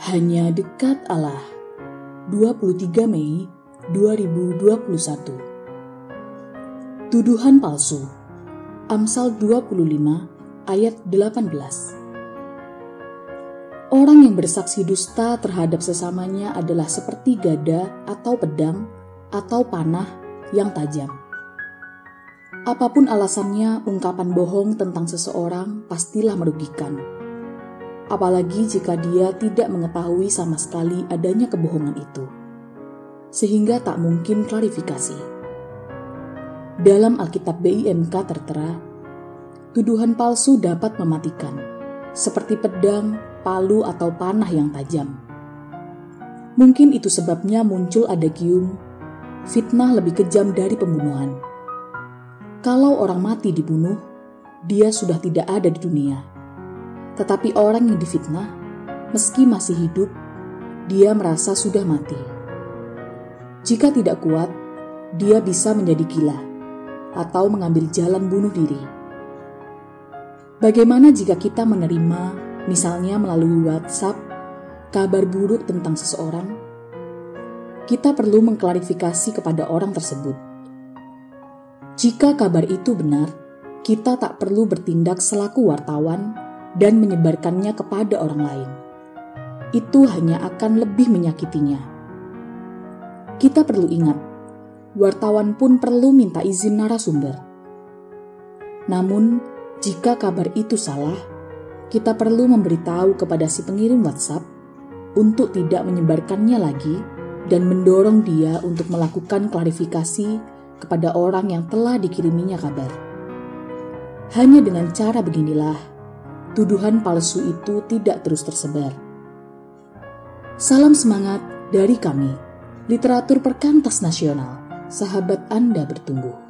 Hanya dekat Allah. 23 Mei 2021. Tuduhan palsu. Amsal 25 ayat 18. Orang yang bersaksi dusta terhadap sesamanya adalah seperti gada atau pedang atau panah yang tajam. Apa pun alasannya, ungkapan bohong tentang seseorang pastilah merugikan. Apalagi jika dia tidak mengetahui sama sekali adanya kebohongan itu, sehingga tak mungkin klarifikasi. Dalam Alkitab BIMK tertera, tuduhan palsu dapat mematikan, seperti pedang, palu, atau panah yang tajam. Mungkin itu sebabnya muncul adagium, fitnah lebih kejam dari pembunuhan. Kalau orang mati dibunuh, dia sudah tidak ada di dunia. Tetapi orang yang difitnah, meski masih hidup, dia merasa sudah mati. Jika tidak kuat, dia bisa menjadi gila atau mengambil jalan bunuh diri. Bagaimana jika kita menerima, misalnya melalui WhatsApp, kabar buruk tentang seseorang? Kita perlu mengklarifikasi kepada orang tersebut jika kabar itu benar, kita tak perlu bertindak selaku wartawan dan menyebarkannya kepada orang lain. Itu hanya akan lebih menyakitinya. Kita perlu ingat, wartawan pun perlu minta izin narasumber. Namun, jika kabar itu salah, kita perlu memberitahu kepada si pengirim WhatsApp untuk tidak menyebarkannya lagi dan mendorong dia untuk melakukan klarifikasi kepada orang yang telah dikiriminya kabar. Hanya dengan cara beginilah, tuduhan palsu itu tidak terus tersebar. Salam semangat dari kami, literatur perkantas nasional, sahabat Anda bertumbuh.